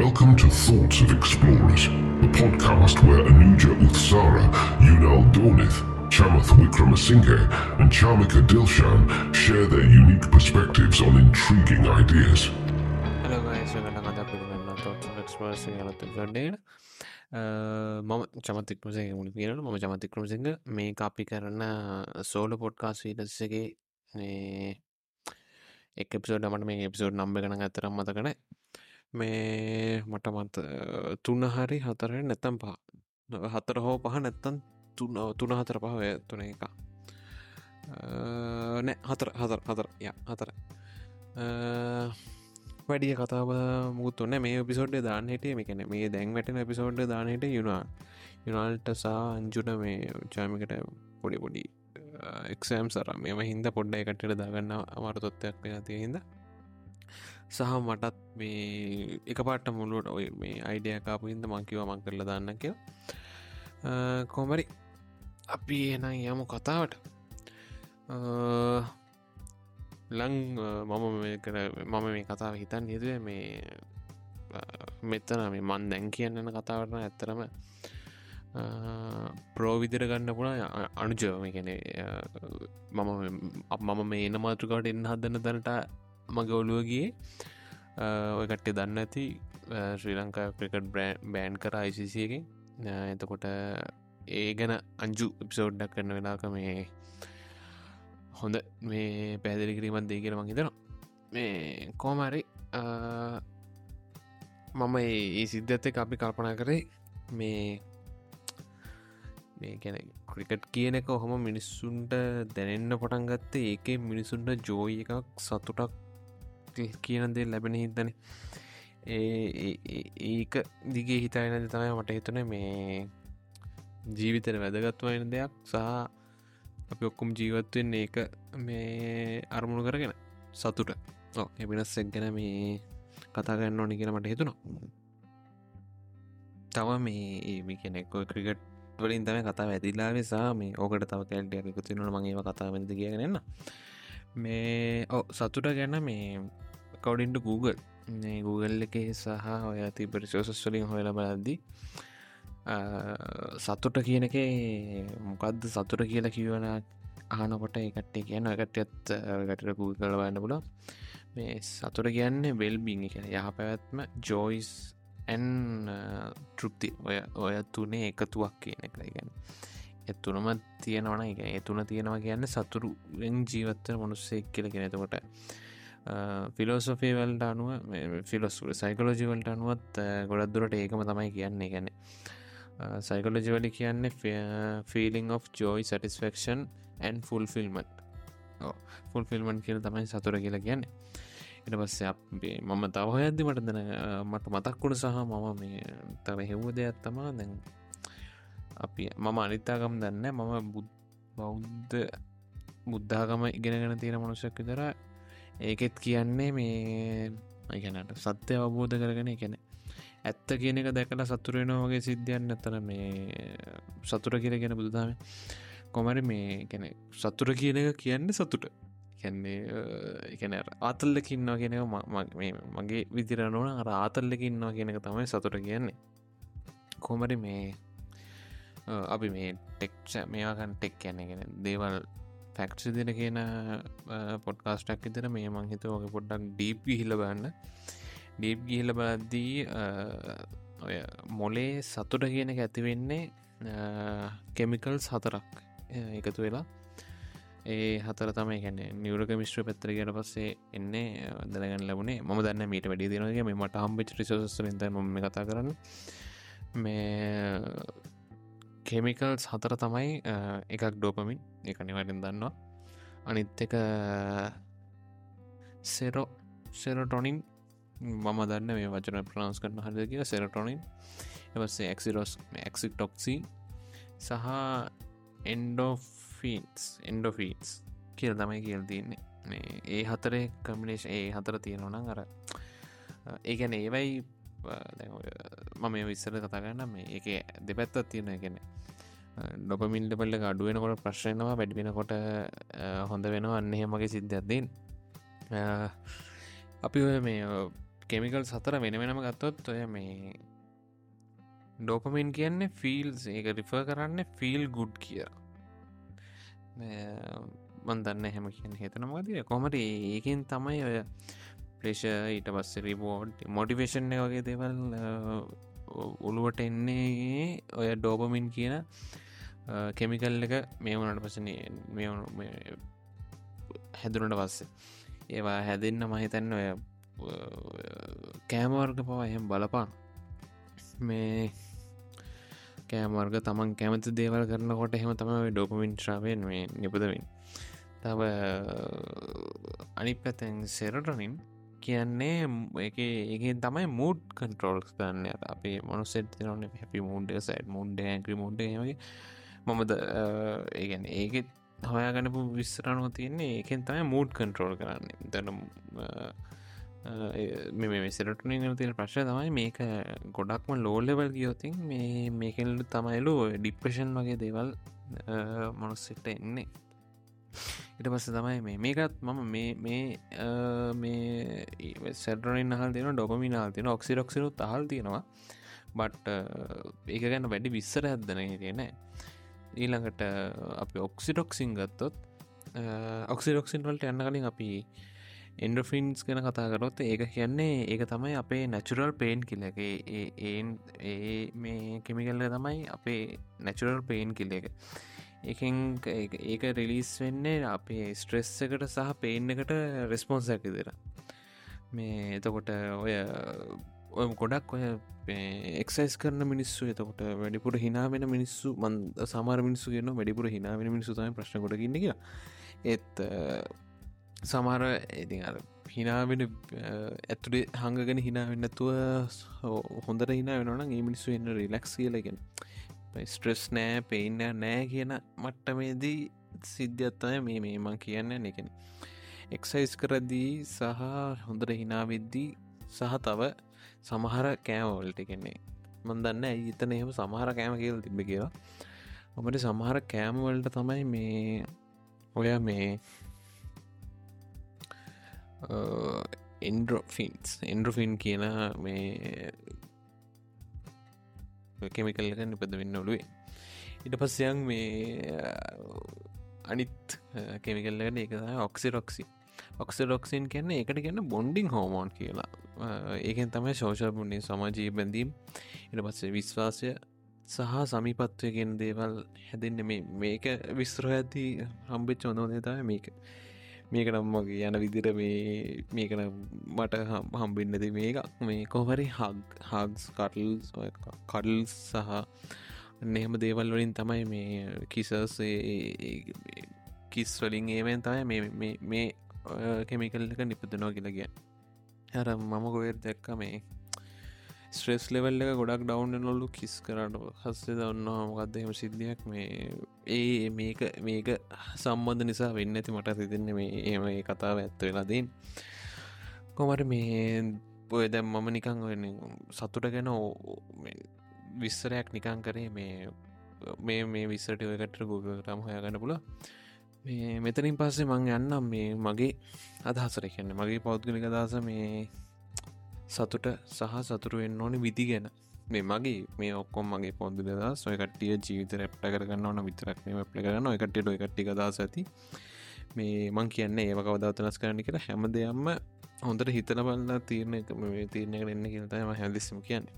Welcome to Thoughts of Explorers, a podcast where Anuja Uthsara, Yunal Dornith, Chamath Wickramasinghe, and Charmika Dilshan share their unique perspectives on intriguing ideas. Hello guys වෙන කතා පිළිගන්න තොත් ක්ස්පර්ස ගලත ගඩ්ඩේට මම චමතික්මසේ මුණ කියනට මම චමතික්‍රමසිංහ මේ අපි කරන්න සෝල පොඩ්කාස් වීටස්සගේ එක් එපිසෝඩ් මට මේ එපිසෝඩ් නම්බ කන ඇතරම් මතකන මේ මට මත තුන්න හරි හතර නැත්තම් පහ. හතර හෝ පහ නැත්තන් තුන තුන හතර පහ තුන එක නෑ හතර හතර හතර. ය හතර. වැඩිය කතාව මුතුන්න මේ පිසෝඩ් දාන්න හිටිය මේකන මේ දැන් වැටෙන පිසෝඩ් දානයට යුනා යුනාල්ට සා අංජුන මේ චාමිකට පොඩි පොඩි එක්සෑම් සර මෙම හින්ද පොඩ්ඩ එකටට දාගන්න අමරතොත්තයක් වෙන තිය හිද සහ මටත් මේ එක පාට මුල්ලුවට ඔය මේ අයිඩියකාපු හිද මංකිව මං කරල දන්න කිය කොමරි අපි එන යමු කතාවට. ලං මම කර මම මේ කතාව හිතන් නිදුව මේ මෙතන මේ මන් දැන් කියන්නන කතාවරන ඇත්තරම ප්‍රෝවිදිර ගන්න පුළා අනුජවම කෙනෙ මම මම මේ එන මාතෘකාවට එන්න හදන්න දැනට මගේ ඔලුවගේ ඔය කට්ටේ දන්න ඇති ශ්‍රී ලංකා ක්‍රිකට් බෑන්් කර අයිසිසියකින් එතකොට ඒ ගැන අංජු එපිසෝඩ්ඩක් කරන වෙලාක මේ හොඳ මේ පැදිලි කිරීමත් දේ කියර මහිතනවා මේ කෝමරි මම ඒ සිද්ධත්ත අපි කල්පනා කරේ මේ මේ ගැන ක්‍රිකට් කියන එක ඔහොම මිනිස්සුන්ට දැනෙන්න පටන් ගත්තේ ඒක මිනිසුන්ට ජෝයි එකක් සතුටක් කියනදේ ලැබෙන හිතන ඒක දිගේ හිතායනද තමයි මට හිතන මේ ජීවිතර වැදගත්වයෙන දෙයක් සහ අපි ඔක්කුම් ජීවත්වෙන් ඒක මේ අරමුණු කරගෙන සතුට. එබිනස් එක් ගැන මේ කතාගන්න ඕනි කියෙන මට හිතුණා. තව මේ කෙනෙක් ක්‍රිකට් වලින් තම කතා ඇතිලා නිසා මේ ඕකට තව කැල්ටිය එකතු තිනට මගේව කතාවද කියගෙනන්න මේ ඔ සතුට ගැන මේ කවඩින්ට Google. Google එක සහ ඔය ති පරිශෝසස් වලින් හොයල බලද්දි සතුට කියන එක මොකක්ද සතුට කියලා කියවන අහනකොට එකටේ කියන එකටත් ගටට Google කලවන්න පුල මේ සතුට කියන්නේ වෙල්බිං එක යහ පැවැත්ම ජෝයිස් ඇන් තෘප්ති. ඔය ඔය තුනේ එකතුවක් කියන එක. ගැන එතුනම තියෙනවන එක එතුන තියෙනවා කියන්න සතුරුෙන් ජීවත්තර මනුස්සෙක් කියල කෙනෙතකොට ෆිලෝසොෆී වල්ට අනුව ෆිලොස්ුර සයිකලෝජිවල්ට අනුවත් ගොඩක් දුරට ඒකම තමයි කියන්නේ. ගැන සයිකලෝජිවලි කියන්නේ feeling of joy satisfaction and full ෆිල්මට full ෆිල්මන් කියල තමයි සතුර කියලා කියන්නේ. එට පස්ස අපේ මම තව ඇදදි මට දෙන මට මතක්කුණ සහ මම මේ තව හෙව්ව දෙයක් තමා දැන් අපි මම අනිත්තාගම් දන්න මම බෞද්ධ බුද්ධාගම ඉගෙනගෙන තියෙන මනුෂක් විතර ඒකෙත් කියන්නේ මේ ගැනට සත්‍යය අවබෝධ කරගෙන එකැන ඇත්ත කියන එක දැකලා සතුරෙන වගේ සිද්ධියන් ඇතන මේ සතුර කියර ගැන බුදුදාම කොමරි මේ ගැන සතුර කියන එක කියන්න සතුට. කියන්නේ එකන ආතල්ලකින්නවා කියෙන මගේ විදිරනුවන අර ආතල්ලකින්නවා කියනක තමයි සතුට කියන්නේ. කොමරි මේ අපි මේ ටෙක්ෂ මෙයාකන් ටෙක් කියන්නගෙන දේවල් ෆැක්ස් දෙන කියන පොඩ්කාස්ටක් ඉතර මේ මං හිතවගේ පොඩ්ඩක් ඩීප් හිල බන්න ඩීප් ගිහිල බලද්දී ඔය මොලේ සතුට කියන එක ඇතිවෙන්නේ කෙමිකල් සතරක් එකතු වෙලා. ඒ හතර තමයි ගැන නිවරක මිශ්‍ර පැත්තර කියට පස්සේ එන්නේ දැනගන්න ලැබුණේ. ම දන්න මීට වැඩි දිනගේ මේ මට හම්බච රිසෝස ම කතා කරන්න. මේ කෙමිකල් හතර තමයි එකක් ඩෝපමින් එක නිවැටින් දන්නවා. අනිත් එක සෙරෝ සෙරටොනින්. මම දන්න මේ වචන ප්‍රනාස් කරන හද කිය සෙරටොනින්. එවසේ එක්සිරෝස් එක්සික් ටොක්සි සහ එන්ඩෝෆීන්ස් එන්ඩෝෆීන්ස් කියල් තමයි කියල් තියන්නේ. ඒ හතරේ කමිනේශ ඒ හතර තියෙනවනම් අර ඒගැන ඒවයි මම විස්සර කතාගන්න මේ ඒක දෙපැත්තත් තියෙන ගැන ඩොපමින්ට පල්ල අඩුවෙනකොට ප්‍රශ්නයනවා වැඩිවෙනකොට හොඳ වෙනවා. අන්න එහෙමගේ සිද්ධත්දෙන් අපි ඔය මේ කෙමිකල් සතර වෙන වෙනම ගත්තොත් ඔය මේ ඩෝපමින් කියන්නේ ෆිල්ස් ඒක රිෆ කරන්න ෆිල් ගුඩ් කිය මන්දන්න හැම කියන හිතනමද කොමට ඒකින් තමයි ඔය ප්‍රේෂ ඊට පස්ස රිබෝඩ් මොටිවේෂන් වගේ දෙවල් උළුවට එන්නේ ඔය ඩෝපමින් කියන කෙමිකල් එක මේ වනට පසන හැදුනට පස්සේ. ඒවා හැදන්න මහිතන්න ඔය කෑමවර්ග පවා එහෙම බලපාන්. මේ කෑමර්ග තමන් කැමති දේවල් කරනකොට එහෙම තමයි ඩොපමින් ශ්‍රාවෙන් මේ නිපදවින් තව අනි පැතැන් සෙරටනින් කියන්නේ ඒ තමයි මූඩ් කන්ට්‍රෝල්ස් ගන්න. අපේ මොනුසෙත් නොන හැපි මුන්ඩ සයිඩ් මුන්ඩ ඇග්‍රි මුන්ඩ වගේ. මමද ඒගැන ඒගෙත් හොයාගනපු විස්සරනුව තියන්නේ ඒකෙන් තමයි මූඩ් කන්ට්‍රෝල් කරන්න. දැනම් මේ සිරටුනින් තියෙන ප්‍රශ්ය තමයි මේක ගොඩක්ම ලෝලෙවල් ගියෝතින් මේ මේකෙල්ලු තමයිලු ඩිප්‍රෂන් වගේ දේවල් මනුස්සෙට එන්නේ. ඉට පස්ස තමයි මේ. මේකත් මම මේ මේ මේ සැඩරනින් හල් තින ඩොපමිනාල් තින ඔක්සිරොක්සිරු තහල් තියෙනවා. බට් ඒක ගැන්න වැඩි විස්සර ඇදන තියෙන ඊළඟට අපි ඔක්සිඩොක්සින් ගත්තොත් ඔක්සිඩොක්සින් වලට යන්න කලින් අපි එන්ඩෆින්ස් ගැන කතාකරොත් ඒක කියන්නේ ඒක තමයි අපේ නැචුරල් පේන් කිල්ලක ඒන් ඒ මේ කෙමිකල්ල තමයි අපේ නැචුරල් පේන් කිල්ල එක. එකෙන් ඒක රිලිස් වෙන්නේ අපේ ස්ට්‍රෙස් එකට සහ පේන් එකට රෙස්පොන්ස ඇකිදර මේ එතකොට ඔය ඔය ගොඩක් ඔය එක්සයිස් කරන මිනිස්සු එතකොට වැඩිපුර හිනාවෙන මිනිස්සු මන් සමාර මිනිස්සු කියන වැඩිපුර හිනාවෙන මිනිස්සු තම ප්‍රශ්න කොට ඉන්න කිය ඒත් සමහර ඉති හිනාවෙන ඇතුළේ හඟගෙන හිනාවෙන්නතුව හොඳට හිනා වෙනන ඒ මිනිස්සු එන්න රිලක්ස් කියලගෙන ස්ට්‍රෙස් නෑ පෙයින්න නෑ කියන මට්ටමේදී සිද්ධියත්තය මේ මේමං කියන්න එකෙන එක්සයිස් කරදී සහ හොඳට හිනාවෙද්දී සහ තව සමහර කෑමවලට කෙන්නේ මන්දන්න ඇයි ඉතන එහෙම සමහර කෑම කියල තිබ කියලා. ඔමට සමහර කෑමවලට තමයි මේ ඔය මේ එන්ඩ්‍රොෆින්ස් එන්ඩ්‍රොෆින් කියන මේ කෙමිකල්ලක නිපද වෙන්න ඔලුවේ ඉට පස්සයන් මේ අනිත් කෙමිකල්ලගෙන එක ඔක්සිරොක්සි ඔක්සිරොක්සින් කියන්න එකට කියන්න බොන්ඩිං හෝමෝන් කියලා. ඒකෙන් තමයි ශෝෂ පුුණේ සමාජී බැඳීම් ඉට පස්සේ විශ්වාසය සහ සමිපත්වයගෙන් දේවල් හැදන්න මේක විස්ත්‍ර ඇති හම්බෙච් ොනෝදතය මේක. මේක නම්මගේ යන විදිර මේ මේකන මට හම්බින්නද මේක මේ කොහරි හක් හක්ස් කටල් කඩල් සහ එහෙම දේවල් වලින් තමයි මේ කිසස් කිස් වලින් ඒවෙන් තමයි මේ කෙමිකල් එක නිපදනෝ කියලගිය හර මම ගොයර් දැක්ක මේ ස්ට්‍රෙස් ලෙවල් එක ගොඩක් ඩවන්් නොල්ලු කිස් කරට හස්සේ දන්නවා මොකක්ද එම සිද්ධියක්. මේ ඒ මේක මේක සම්බන්ධ නිසා වෙන්න ඇති මට සිතින්නේ මේ ඒම කතාව ඇත්ත වෙලාදීන් කොමට මේ ඔය දැම් මම නිකං සතුට ගැන විස්සරයක් නිකං කරේ මේ මේ මේ විස්සට ඔයකට ගුගරම් හොයාගන්න පුල මේ මෙතනින් පස්සේ මං යන්නම් මේ මගේ අදහසර කියන්න මගේ පෞද්ගලික අදහස මේ සතුට සහ සතුරුවෙන් ඕනි විදි ගැන. මේ මගේ මේ ඔක්කොම් මගේ පොන්දු දා සොයකටිය ජීවිත රැප්ට කරගන්න ඕන විතරක් මේ ප්ල කරන්න එකටට එකට්ටි දස් ඇති. මේ මං කියන්නේ ඒව කවදවතනස් කරන්න කියලා හැම දෙයම්ම හොඳට හිතන බල්ලා තීරණ එක මේ තීරණය කරන්න කියලතම හැදිස්සම කියන්නේ.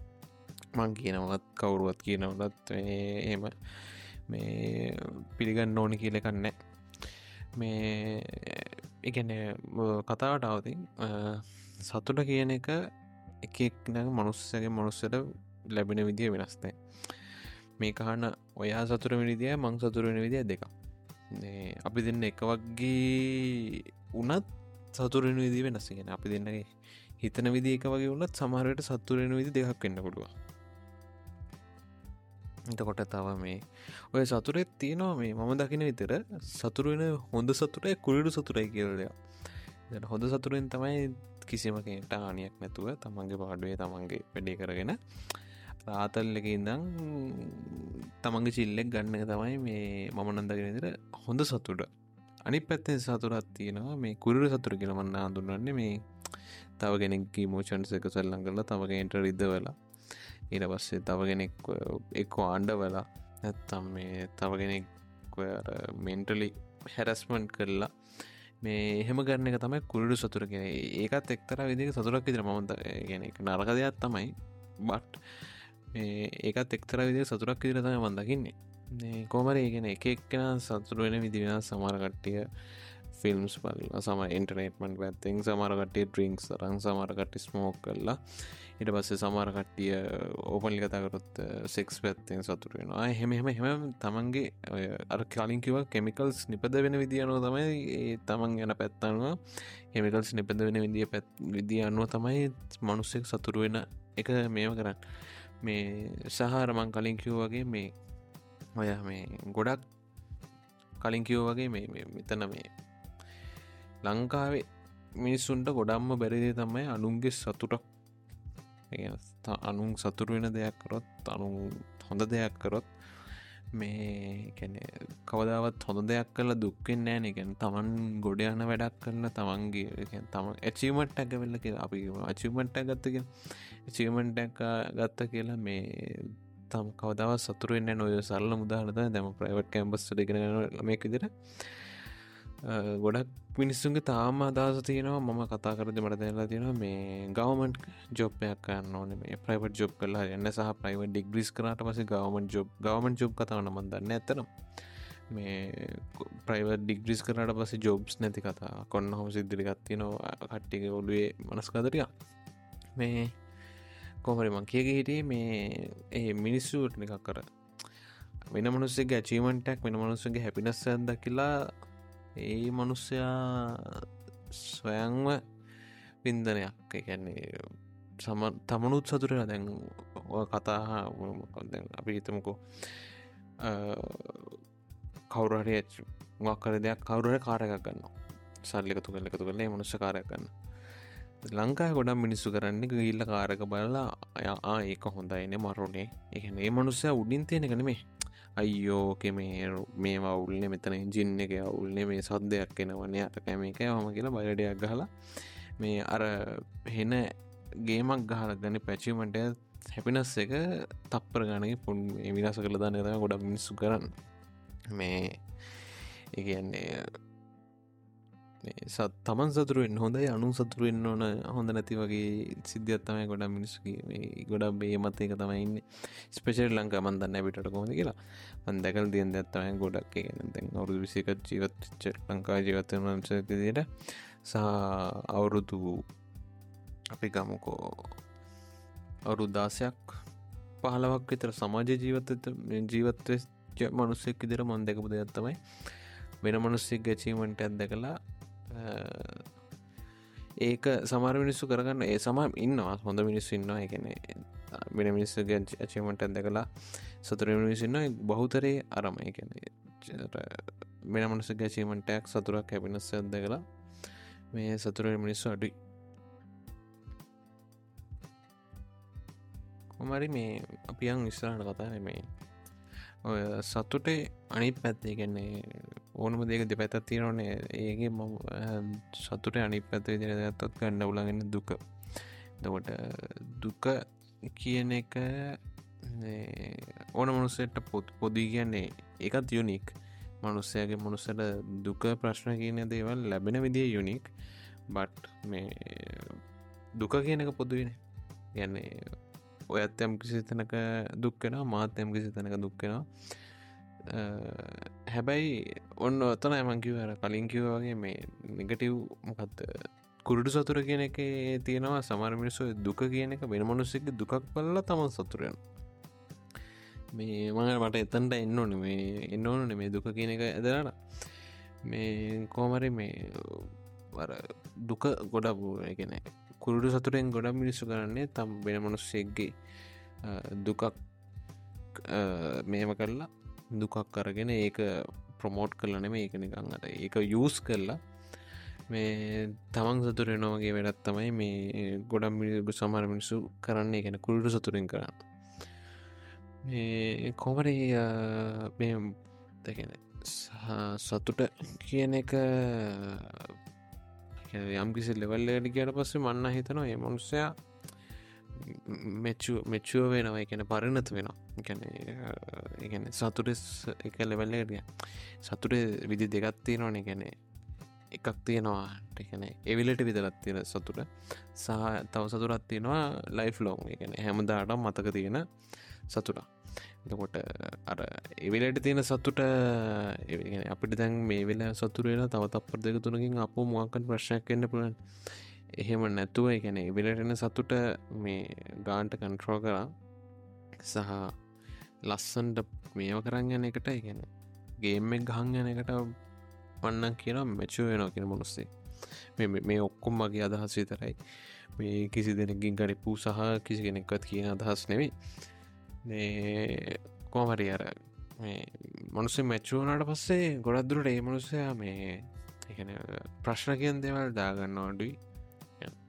මං කියනවත් කවුරුවත් කියනවලත් එම මේ පිළිගන්න ඕනි කියලකන්න මේ එකන කතාවට අවතින් සතුට කියන එක එකක් නැ මනුස්සගේ මනුස්සට ලැබෙන විදිිය වෙනස්නෑ මේ කහන්න ඔයා සතුර විනිදිය මං සතුරෙන විදිිය දෙක අපි දෙන්න එක වගේ උනත් සතුරෙන විදි වෙනස්සගෙන අපි දෙන්නගේ හිතන විදික වගේ වුණත් සමහරයට සත්තුරෙන විදි දෙකක් වෙන්න පුළුව එතකොට තව මේ ඔය සතුරෙත් තියෙනවා මේ මම දකින විතර සතුරුවෙන හොඳ සතුරය කුළඩු සතුරයි කියලයා හොඳ සතුරෙන් තමයි කිසිම කෙනට ආනියක් නැතුව තමන්ගේ පාඩුවේ තමන්ගේ වැඩේ කරගෙන රාතල් එක ඉඳං තමන්ගේ චිල්ලෙක් ගන්න තමයි මේ මම නන්දගෙනදිර හොඳ සතුට. අනි පැත්තෙන් සතුරත් තියෙනවා මේ කුරු සතුර කියලමන්න හඳුන්වන්නේ මේ තව කෙනෙක් මෝෂන්ස එක සල්ලං කරලා තවගෙන්ට රිද වෙලා ඊට පස්සේ තව කෙනෙක් එක්ක ආණ්ඩ වෙලා නැත්තම් මේ තව කෙනෙක් මෙන්ටලි හැරස්මන්් කරලා මේ එහෙම ගන්න එක තමයි කුරුඩු සතුර කියෙන ඒකත් එක්තර විදික සතුරක් විදිර මමත ගැන එක නරක දෙයක් තමයි. බට් ඒකත් එක්තර විදි සතුරක් විදිර තම මන්දකින්නේ කෝමර ඒගෙන එක එක්කෙන සතුර වෙන විදිවෙන සමාරකට්ටිය ෆිල්ම්ස් පල් සම ඉන්ටනෙටමන්ට පැත්තිෙන් සමරකටේ ට්‍රිංක්ස් රං සමරකට ස්මෝක් කරලා ඉට පස්සේ සමාරකට්ටිය ඕපනලි කතාකරොත් සෙක්ස් පැත්තෙන් සතුරුවෙනවා හෙම හෙම හෙම තමන්ගේ අර කලින්කිව කෙමිකල්ස් නිපද වෙන විදිියනුව තමයි ඒ තමන් ගැන පැත්තන්වා හෙමිකල්ස් නිපද වෙන විදිිය පැත් විදිිය අනුව තමයි මනුස්සෙක් සතුරුවෙන එක මේම කරන්න. මේ සහරමං කලින්කිව් වගේ මේ ඔය මේ ගොඩක් කලින්කිව් වගේ මේ මෙතන මේ ලංකාවේ මිනිස්සුන්ට ගොඩම්ම බැරිදේ තමයි අනුන්ගේ සතුටක්. අනුන් සතුරු වෙන දෙයක් කරොත් අනු හොඳ දෙයක් කරොත් මේ කැන කවදාවත් හොඳ දෙයක් කල දුක්කෙන් නෑන එකැන තමන් ගොඩ යන වැඩක් කරන්න තමන්ගේ තම ඇචීමට ඇක වෙල්ල කියලා අපි අචිමට ගත්තක චීමට ගත්ත කියලා මේ තම් කවදාව සතුරුවෙන් නොය සල්ල මුදාහලද දැම ප්‍රයිවට් කැම්බස් ගෙන මේක දිර ගොඩක් මිනිස්සුන්ගේ තාම අදහස තියෙනවා. මම කතා කරද මට දැලා තියෙන මේ ගවමන්ට් ජොබ්යක් කන්න ඕන. මේ ප්‍රයිවට ජොබ් කලා එන්න සහ ප්‍රයිව ඩිග්‍රිස් කරට පස ගවමන් ජොබ් ගවමන් ජොබ් කතාවන මන්දන්න ඇතනම් මේ ප්‍රයිව ඩිග්‍රිස් කරට පස ජොබ්ස් නැති කතා කොන්න හොම සිද්ධිරිගත්ති නවා කට්ටික ඔලුවේ මනස්කදරිය මේ කොමරි මං කියග හිටිය මේ ඒ මිනිස්සුට එකක් කර වෙන මනුස්සගේ ඇචීමටක් වෙන මනුස්සගේ හැපිනස් ඇද කියලා ඒ මනුස්සයා ස්වයංව වින්දනයක්. එකන්නේ සම තමනුත් සතුරෙන දැන් කතා අපි හිතමකෝ කවුරහරි මක්කර දෙයක් කවුරහ කාරයක් ගන්න සල්ලිකතු කල එකතු කළේ මනුස්ස කාරයක් ගන්න ලංකාය ගොඩම් මිනිස්සු කරන්න ගිල්ල කාරක බලලා අයා ඒක හොඳයින මරුණේ එකන ඒ මනුස්සය උඩින් තියෙන කනෙමේ අයියෝක මේ මේවා උල්න්නේ මෙතන ඉජින්න එක අවුල්න්නේ මේ සද්දයක් එෙනවන්නේ අට කැම එක හම කියලා බයඩයක් ගහලා මේ අර හෙන ගේමක් ගහල ගන පැචිමට හැපිනස් එක තප්පර ගනක පුන් විනාස කළ දන්න තම ගොඩක් මිනිස්සු කරන්න. මේ ඒන්නේ සත් තමන් සතුරුවෙන් හොඳයි අනු සතුරුවෙන් ඕන හොඳ නැති වගේ සිද්ධියත්තමයි ගොඩ මිනිස්සුගේ ගොඩක් බේ මත එක තමයින්න ස්පේෂල් ලංකා මන්දන්න පිට කොම කියලා. අන්දකල් දියන් ඇත්තමයි ගොඩක් දැන් අවුදු විසික ජීවත් ලංකා ජීවතන වංසකදයට සහ අවුරුදු අපි ගමුකෝ අවුරු දාසයක් පහලවක් විතර සමාජ ජීවත ජීවත්ව මනුස්සෙක් ඉදිර මොන්දකපු දෙයක්ත්තමයි වෙන මනුස්සෙක් ගැචීමට ඇත්ද කලා ඒක සමර මිනිස්සු කරගන්න ඒ සම ඉන්නවා හොඳ මිනිස්සු ඉන්නවා එකන වෙන මිනිස්සු ඇචීමට ඇද කලා සතුර මිනිසින්න බහුතරේ අරම එකන මෙන මනස ගැචීමටක් සතුරක් හැපිනස් ඇද කලා මේ සතුර මිනිස්සු අඩුයි. කොමරි මේ අපියන් විස්රාට කතාන මේ ඔය සතුටේ අනි පැත්තේ ගැන්නේ ඕනම දෙක දෙපැත තියෙනවනේ. ඒගේ ම සතුට අනි පැත්ත විදිරගත්තත් ගන්න උලගෙන දුක. දකොට දුක කියන එක ඕන මනුස්සට පොත් පොදී කියන්නේ එකත් යුනික් මනුස්සයගේ මනුස්සට දුක ප්‍රශ්න කියන දේවල් ලැබෙන විදිිය යුනික් බට් මේ දුක කියන එක පොදුවෙන ගැන්නේ ඔයත් යම් කිසි තැනක දුක්කෙන මාත්‍යයම් කිසි තැනක දුක්කෙනවා හැබැයි ඔන්න ඔතන ඇමංකිව හර කලින් කිව්වාගේ මේ නිගටව් මොකත් කුරුඩු සතුර කියන එක තියෙනවා සමර මිනිස්සු දුක කියන එක වෙන මනුස්සෙක් දුකක් පල්ල තමන් සතුරයන් මේ මඟ මට එතන්ට එන්න ඕන මේ එන්න ඕන මේ දුක කියන එක ඇදරට මේ කෝමරි මේ දුක ගොඩක් එකන කුරුඩු සතුරෙන් ගොඩක් මිනිස්සු කරන්නේ තම් වෙන මනුස්සෙක්ගේ දුකක් මේම කරලා දුකක් කරගෙන ඒක ප්‍රමෝට් කරලන මේ ඒක නිකං අට ඒක යස් කරලා මේ තමන් සතුරෙනවාගේ වැඩත් තමයි මේ ගොඩම් මිනිබු සමර මිනිසු කරන්නේ. ගැන කුල්ඩු සතුරින් කරන්න. මේ කොමරි මේ දැගෙන සතුට කියන එක යම්කිසි ලෙවල්ලට කියට පස්සේ මන්න හිතනවා ඒ මනුස්සයා මෙච්චු මෙච්චුව වෙනවා. එකන පරිණත වෙනවා. ගැන සතුරෙස් එක ලෙවල්ලට සතුර විදි දෙගත්තිය නොන ගැන එකක් තියෙනවා. එකන එවිලට විදලත් තියෙන සතුට. සහ තව සතුරත් තියෙනවා ලයිෆ් ලෝන් ගැන හැමදාට මතක තියෙන සතුරා එතකොට අර එවිලට තියෙන සතුට අපිට දැන් මේ වෙලා සතුරේලා තව තප්පර දෙක තුනකින් අප මොකන් ප්‍රශ්නයක් එන්න පුළන් එහෙම නැතුව එකැන එවිලටෙන සතුට මේ ගාන්ට කන්ට්‍රෝ කරා. සහ ලස්සන්ට මේව කරන්න යන එකට ඉගැන ගේම්මෙක් ගහන් යන එකට වන්නන් කියන මැචුව වෙනවා කියෙන මොනුස්සේ. මේ ඔක්කොම් මගේ අදහස් විතරයි. මේ කිසි දෙනකින් ගනිපූ සහ කිසි කෙනෙක්වත් කියන අදහස් නෙවෙයි. කෝමරි අර මනුසේ මැච්චුවනට පස්සේ ගොඩක්දුරට ඒ මනුස්සයා මේ ප්‍රශ්න කියන් දෙවල් දාගන්න අඩුයි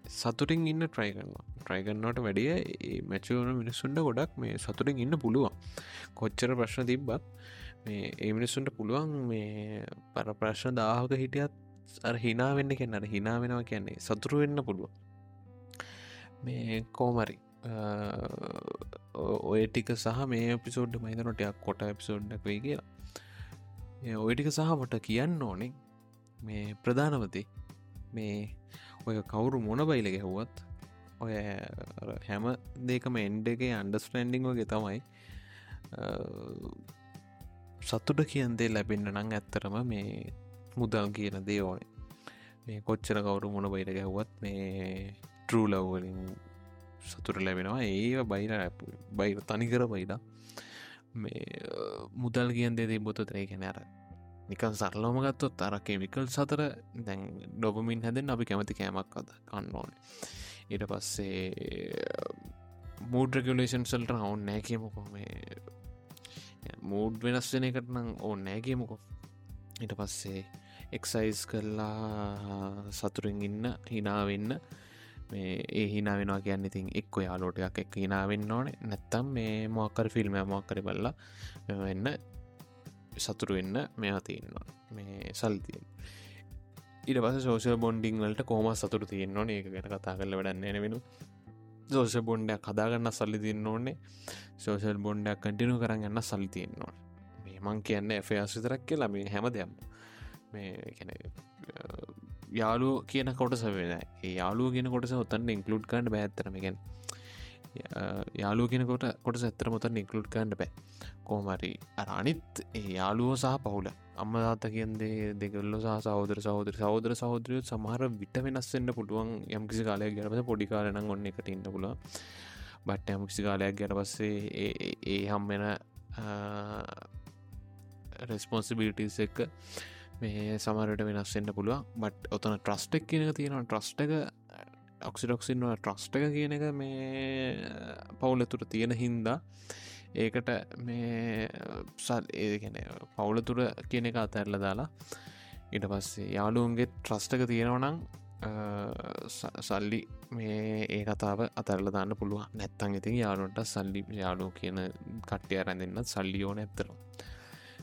සතුටින් ඉන්න ට්‍රයි කරනවා. ට්‍රයිගන්නට වැඩිය මැචවන මිනිස්සුන්ට ගොඩක් මේ සතුටින් ඉන්න පුළුවන්. කොච්චර ප්‍රශ්න තිබ්බත් මේ ඒ මිනිස්සුන්ට පුළුවන් මේ පර ප්‍රශ්න දාහක හිටියත් අර හිනා වෙන්න කෙන්නට හිනා වෙනවා කියන්නේ සතුරු වෙන්න පුළුවන්. මේ කෝමරි ඔය ටික සහ මේ පිසෝඩ් මයිතනොටයක් කොට එපිසෝඩ්ඩක් වේ කියලා. ඔය ටික සහමට කියන්න ඕනේ මේ ප්‍රධානවති මේ ඔය කවුරු මොන බයිල ගැහුවත් ඔය හැම දෙකම එන්ඩ එක අන්ඩස්ටන්ඩිං වගේ තමයි සත්තුට කියන්දේ ලැබෙන්න්න නං ඇත්තරම මේ මුදල් කියන දේ ඕනේ. මේ කොච්චර කවුරු මොන බයිට ගැහුවත් මේ ටරූලව්වලින් සතුර ලැබෙනවා. ඒ බයිර බයි තනිකර බයිලා මේ මුදල් කියන් දෙදේ බොතතරේ කැනෑර නිකන් සරලෝම ගත්තොත් අර කෙමිකල් සතර දැන් ඩොබමින් හැදෙන් අපි කැමති කෑමක් අද කන්න ඕන. ඊට පස්සේ මූඩ්‍රගලේෂන් සල්ට ඔවුන් නෑ කියමුකෝ මේ මූඩ් වෙනස් වෙන එකට නම් ඕන්න නෑ කියමුකෝ. ඊට පස්සේ එක්සයිස් කරලා සතුරින් ඉන්න හිනාවෙන්න මේ ඒ හිනා වෙනවා කියන්න ඉතින් එක්ක යාලෝටයක් එක් හිනාවෙන්න ඕනේ. නැත්තම් මේ මොක්කර ෆිල්ම් මොක්කර බල්ලා වෙන්න සතුරු වෙන්න මෙයා තියෙන්නවා මේ සල්තියෙන් ඉට පස සෝෂල් බොන්ඩිං වලට කෝම සතුරු තියෙන්නවා ඒක ගැන කතා කරල වැඩන්න වෙන. සෝෂ බොන්්ඩයක් කදාගන්න සල්ලි තින්න ඕන්නේ සෝෂල් බොන්්ඩයක් කටිනු කරන්න යන්න සල්ලි තියෙන්නවා මේ මං කියන්න එෆයාස් විතරක් කියලා මේ හැම දෙයම් මේ යාලු කියන කොටස වෙන. යාලුව කියන කොටස ඔත්තන්න ඉන්කලුඩ් කන්ඩ බෑත්තරමගෙන් යාලු කියෙනකොට කොට ඇත්තර මොතන්න ඉන්කලුඩ් කන්ඩ බෑ. කෝමරි අනිත් ඒ යාලුවෝ සහ පවුල. අම්ම දාත කියන්දේ දෙගල්ල සහ සහෝදර සහෝදර සහෝදර සහෝදරයත් සමහර විට වෙනස්සෙන්න්න පුටුවන් යම්කිසි කාලයක් ගැරපස පොඩි කාලන ඔන්න එකට ඉන්න පුල බට්ට යම්කිසි කාලයක් ගැර පස්සේ ඒ හම්වෙන රෙස්පොන්සිබිලිටස් එක මේ සමරට වෙනස්සෙන්න්න පුළුව බට් ඔතන ට්‍රස්ටෙක් කියනක තියෙනවා. ට්‍රස්ට එක ඔක්සිඩොක්සින්වා ට්‍රස්ට එක කියන එක මේ පවුල තුර තියෙන හින්දා ඒකට මේ සල් ඒගෙන පවුල තුර කියන එක අතැරල දාලා ඉට පස්සේ යාලුවන්ගේ ට්‍රස්ටක තියෙනවනං සල්ලි මේ ඒ කතාව අතරල දාන්න පුළුව නැත්තන් ඉතින් යාලුන්ට සල්ලි යාලු කියන කට්ටය අරැඳන්න සල්ලියෝන ඇත්තර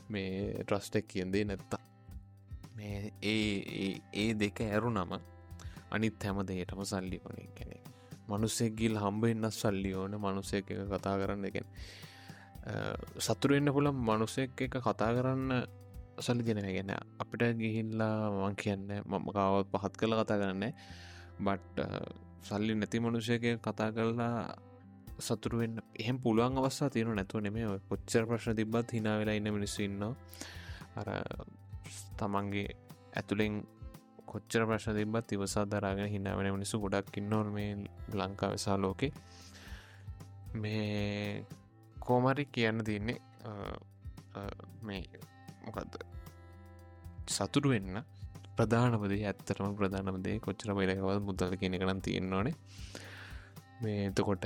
මේ ට්‍රස්ටෙක් කියන්දේ නැත්තා මේ ඒ ඒ දෙක ඇරු නම අනිත් හැම දේටම සල්ලි පනින් කෙනෙ මනුස්සෙක් ගිල් හම්බ එන්න සල්ලි ඕන මනුසය එක කතා කරන්න එකෙන් සතුරෙන්න්න පුළම් මනුසෙක් එක කතා කරන්න සල්ලි දෙන ගැන අපිට ගිහිල්ලා මං කියන්න මම කාවත් පහත් කළ කතා කරන්න බට් සල්ලි නැති මනුෂයක කතා කරලා සතුරුවෙන් එහෙම පුළුවන් අවස්සා තියෙන නැතුව නෙමේ කොච්චර ප්‍රශ්න තිබත් හිනා වෙලා ඉන්න මිනිස්සන්න අර තමන්ගේ ඇතුළෙන් කොච්චර ප්‍රශ්න තිබත් ඉවසා දරාගෙන හිනාවෙන මිනිසු ගොඩක් ඉන්නවන මේ ලංකා වෙසා ලෝකෙ. මේ කෝමරි කියන්න තියන්නේ මේ මොකක්ද සතුරු වෙන්න ප්‍රධානපදේ ඇත්තරම ප්‍රධානමදේ කොච්චර පයිලකවත් මුදල කියෙන කනම් තියෙන්නවානේ මේ එතකොට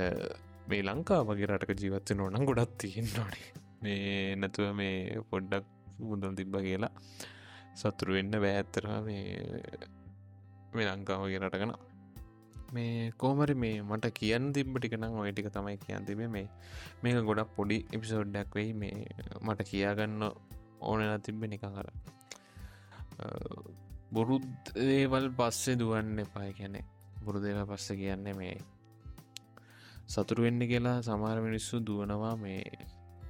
මේ ලංකා වගේ රටක ජීවත්ව නොනම් ගොඩත් තියෙන්න්නවානේ මේ නැතුව මේ පොඩ්ඩක් මුදල් තිබ්බ කියලා. සතුරු වෙන්න බෑඇත්තරම මේ මේ ලංකාවගේ රටකන මේ කෝමරි මේ මට කියන්න තිබ ටිකනම් ඔය ටික තමයි කියන් තිබේ මේ මේක ගොඩක් පොඩි එපිසෝඩ්ඩක් වෙයි. මේ මට කියාගන්න ඕනලා තිබ්බ නිකං කර බොරුද් දේවල් පස්සේ දුවන්න එපා කැනෙ බොරු දේව පස්ස කියන්නේ මේ සතුරු වෙන්න කියලා සමාර මිනිස්සු දුවනවා මේ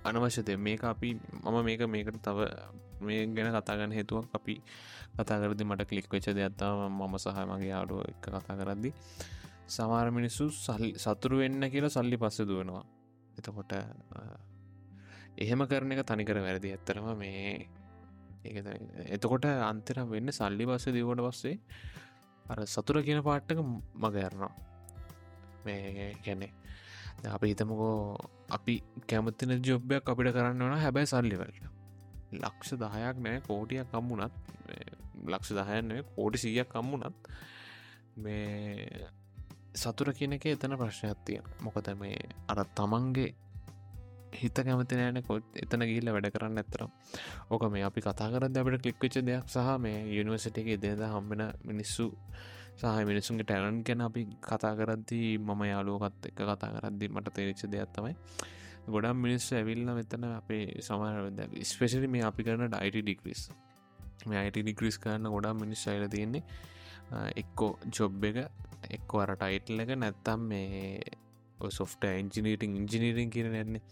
අනවශ්‍යතය. මේක අපි මම මේක මේකට තව මේ ගැන කතාගන්න හේතුවක් අපි කතා කරදි මට කලික් වෙච්ච දෙයක්ත්තාව මම සහ මගේ ආඩුව එක කතා කරද්දි සමාර මිනිස්සු සල්ලි සතුරු වෙන්න කියලා සල්ලි පස්ස දුවනවා. එතකොට එහෙම කරන එක තනිකර වැරදි. ඇත්තරම මේ එතකොට අන්තර වෙන්න සල්ලි පස්ස දවට පස්සේ අර සතුර කියන පාට්ටක මගයරනවා මේ ගැනෙ අපි හිතමකෝ අපි කැමතින ජොබ්බයක් අපිට කරන්න වන හැබැයි සල්ලිවලට ලක්ෂ දහයක් නෑ කෝටියක් කම්මුණත් ලක්ෂ දහයන්න කෝටි සීයක් කම්මුණත් මේ සතුර කියන එක එතන ප්‍රශ්නයක් තිය මොකද මේ අර තමන්ගේ හිත කැමති නෑන කොත් එතන ගිල්ල වැඩ කරන්න ඇතරම් ඕක මේ අපි කතා කරද අපට කලික්වෙච්ච දෙයක් සහ මේ යුනිවර්සිට එක දෙද හම්බෙන මිනිස්සු සහ මිනිසුන්ගේ ටැලන් ගැන අපි කතා කරද්දී මම යාලුවකත් එක කතා කරද්දි මට තේරිච්ච දෙයක් තමයි. ගොඩම් මිනිස්ස ඇවිල්ල මෙතන අපේ සමහරද ස්පෙශලි මේ අපි කරන ඩයිට ඩික්‍රිස් මේ අයිට ඩික්‍රිස් කරන්න ගොඩම් මිනිස් අයිල තියෙන්නේ එක්කෝ ජොබ් එක එක්කෝ අර ටයිටල් එක නැත්තම් මේ සොෆ්ට ඉංජිනීටිං ඉංජිනීරින් කියන නැන්නේ.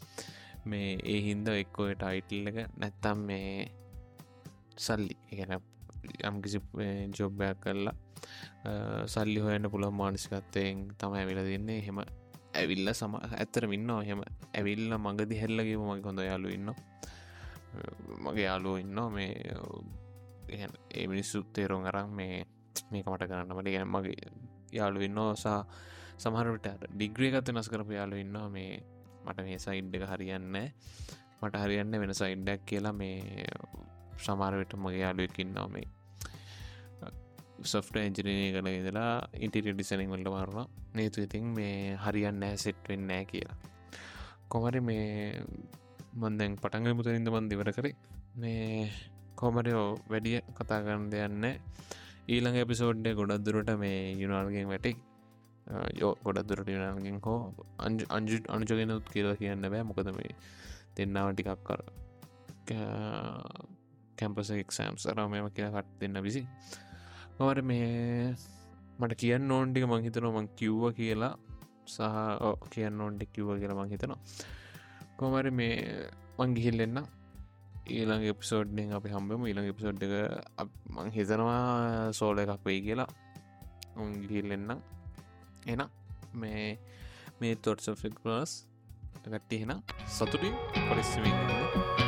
මේ ඒ හින්ද එක්කෝ ටයිටල් එක නැත්තම් මේ සල්ලි. එකන යම්කිසි ජොබ්බයක් කරලා සල්ලි හොයන්න පුළන් මානසිකත්තයෙන් තම ඇවිල දෙන්නේ හෙම ඇවිල්ල සම ඇත්තර ඉන්න හෙම ඇවිල්ල මඟදි හෙල්ලගේ මගේ හොඳ යාලු ඉන්න මගේ යාලුව ඉන්න මේ ඒ මිනිස්සු තේරුම් අරම් මේ මේක මට කරන්නමට ගැන මගේ යාලු ඉන්න සා සමහරට ඩිග්‍රිය ගත වෙනස් කරපු යාලු ඉන්න මේ මට මේ සයිඩ් එක හරියන්න මට හරියන්න වෙන සයිඩ්ඩක් කියලා මේ සමාරවිට මගේ යාලුවකින්නවා මේ සොෆ්ට එන්ජිනය කළ ඉදලා ඉන්ටිරිය ඩිසනිං වලට මාරුණ. නේතු ඉතින් මේ හරියන්න සෙට් වෙන්නෑ කියලා. කොමරි මේ මන්දැන් පටන්ග මුතරින්ද මන් දිවර කරේ. මේ කොමරයෝ වැඩිය කතා කරන්න දෙයන්න ඊළඟ එපිසෝඩ්ඩ ගොඩක්දුරට මේ යුනාල්ගෙන් වැටෙක් යෝ ගොඩක්දුරට යුනාල්ගෙන් හෝ අංජ අංජු අනුජගෙනුත් කියලා කියන්න බෑ. මොකද මේ දෙන්නාව ටිකක් කර කැම්පස එක්සෑම් සරම මෙම කියලා කට් දෙන්න විසි මට මේ මට කියන්න ඕන්ටික මංහිතන මං කිව්ව කියලා සහ කියන්න ඕන්ටි කිව්ව කියලා මං හිතනවා කොමර මේ මංගිහිල්ලෙන්න ඊළඟ එපිසෝඩ්ඩෙන් අපි හම්බම ඊළඟ එපිසෝඩ් එක මං හිතනවා සෝල එකක් වෙයි කියලා උන්ගිහිල්ලෙන්න එන මේ මේ තොට්ස ෆික්ලස් ගට්ටිහෙන සතුටින් පරිස්සමින්